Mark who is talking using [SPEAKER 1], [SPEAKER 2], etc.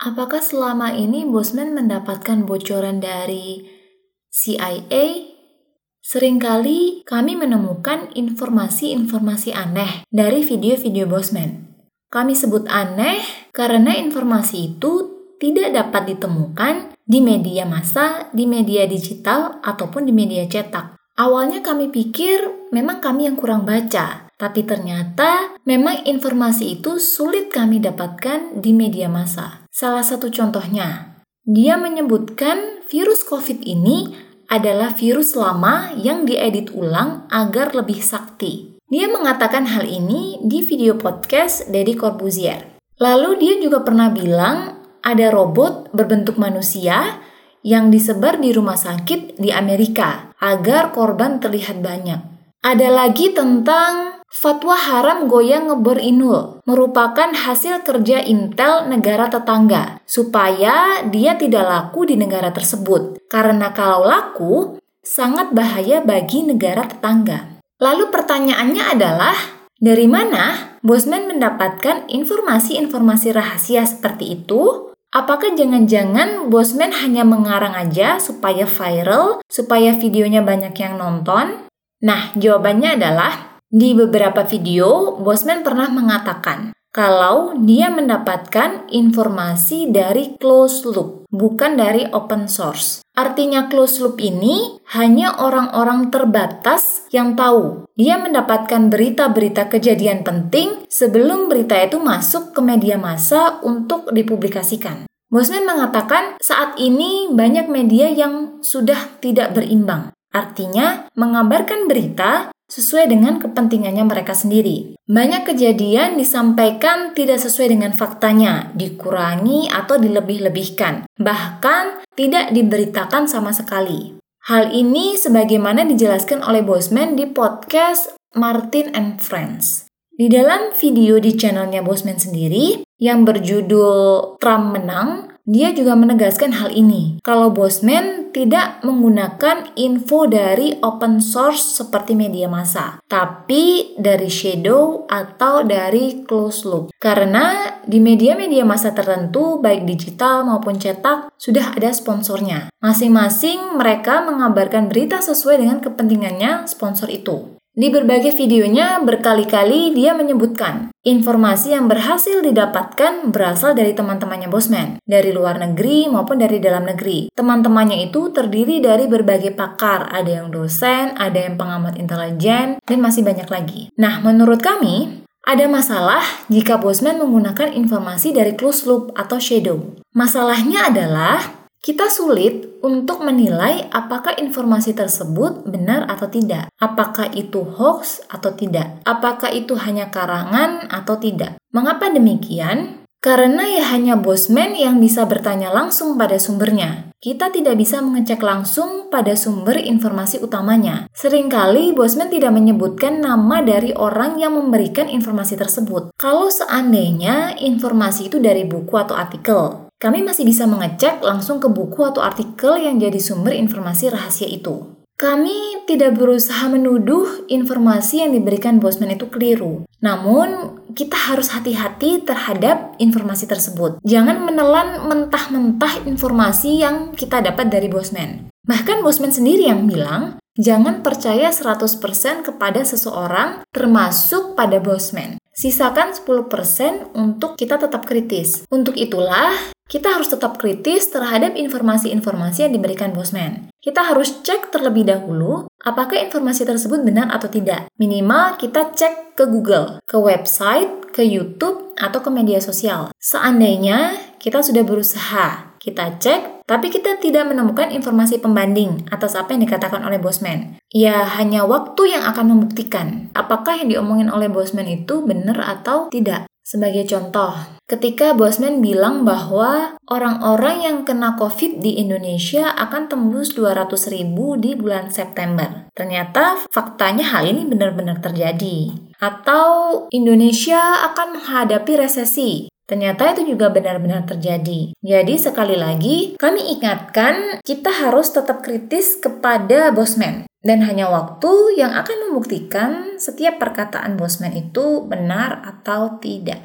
[SPEAKER 1] Apakah selama ini Bosman mendapatkan bocoran dari CIA? Seringkali kami menemukan informasi-informasi aneh dari video-video Bosman. Kami sebut aneh karena informasi itu tidak dapat ditemukan di media massa, di media digital, ataupun di media cetak. Awalnya kami pikir memang kami yang kurang baca, tapi ternyata memang informasi itu sulit kami dapatkan di media massa. Salah satu contohnya, dia menyebutkan virus COVID ini adalah virus lama yang diedit ulang agar lebih sakti. Dia mengatakan hal ini di video podcast Deddy Corbuzier. Lalu dia juga pernah bilang ada robot berbentuk manusia yang disebar di rumah sakit di Amerika agar korban terlihat banyak. Ada lagi tentang Fatwa haram goyang ngebor inul merupakan hasil kerja Intel negara tetangga supaya dia tidak laku di negara tersebut. Karena kalau laku, sangat bahaya bagi negara tetangga. Lalu pertanyaannya adalah, dari mana Bosman mendapatkan informasi-informasi rahasia seperti itu? Apakah jangan-jangan Bosman hanya mengarang aja supaya viral, supaya videonya banyak yang nonton? Nah, jawabannya adalah di beberapa video, Bosman pernah mengatakan kalau dia mendapatkan informasi dari closed loop, bukan dari open source. Artinya closed loop ini hanya orang-orang terbatas yang tahu. Dia mendapatkan berita-berita kejadian penting sebelum berita itu masuk ke media massa untuk dipublikasikan. Bosman mengatakan saat ini banyak media yang sudah tidak berimbang. Artinya, mengabarkan berita sesuai dengan kepentingannya mereka sendiri. Banyak kejadian disampaikan tidak sesuai dengan faktanya, dikurangi atau dilebih-lebihkan, bahkan tidak diberitakan sama sekali. Hal ini sebagaimana dijelaskan oleh Bosman di podcast Martin and Friends. Di dalam video di channelnya Bosman sendiri yang berjudul Trump Menang, dia juga menegaskan hal ini, kalau Bosman tidak menggunakan info dari open source seperti media massa, tapi dari shadow atau dari closed loop. Karena di media-media massa tertentu, baik digital maupun cetak, sudah ada sponsornya. Masing-masing mereka mengabarkan berita sesuai dengan kepentingannya sponsor itu. Di berbagai videonya berkali-kali dia menyebutkan informasi yang berhasil didapatkan berasal dari teman-temannya Bosman, dari luar negeri maupun dari dalam negeri. Teman-temannya itu terdiri dari berbagai pakar, ada yang dosen, ada yang pengamat intelijen, dan masih banyak lagi. Nah, menurut kami, ada masalah jika Bosman menggunakan informasi dari closed loop atau shadow. Masalahnya adalah kita sulit untuk menilai apakah informasi tersebut benar atau tidak. Apakah itu hoax atau tidak? Apakah itu hanya karangan atau tidak? Mengapa demikian? Karena ya hanya Bosman yang bisa bertanya langsung pada sumbernya. Kita tidak bisa mengecek langsung pada sumber informasi utamanya. Seringkali Bosman tidak menyebutkan nama dari orang yang memberikan informasi tersebut. Kalau seandainya informasi itu dari buku atau artikel, kami masih bisa mengecek langsung ke buku atau artikel yang jadi sumber informasi rahasia itu. Kami tidak berusaha menuduh informasi yang diberikan Bosman itu keliru. Namun, kita harus hati-hati terhadap informasi tersebut. Jangan menelan mentah-mentah informasi yang kita dapat dari Bosman. Bahkan Bosman sendiri yang bilang, jangan percaya 100% kepada seseorang termasuk pada Bosman. Sisakan 10% untuk kita tetap kritis. Untuk itulah, kita harus tetap kritis terhadap informasi-informasi yang diberikan Bosman. Kita harus cek terlebih dahulu apakah informasi tersebut benar atau tidak. Minimal kita cek ke Google, ke website, ke YouTube, atau ke media sosial. Seandainya kita sudah berusaha, kita cek, tapi kita tidak menemukan informasi pembanding atas apa yang dikatakan oleh Bosman. Ya, hanya waktu yang akan membuktikan apakah yang diomongin oleh Bosman itu benar atau tidak. Sebagai contoh, ketika Bosman bilang bahwa orang-orang yang kena COVID di Indonesia akan tembus 200 ribu di bulan September. Ternyata faktanya hal ini benar-benar terjadi. Atau Indonesia akan menghadapi resesi. Ternyata itu juga benar-benar terjadi. Jadi sekali lagi, kami ingatkan kita harus tetap kritis kepada Bosman. Dan hanya waktu yang akan membuktikan setiap perkataan Bosman itu benar atau tidak.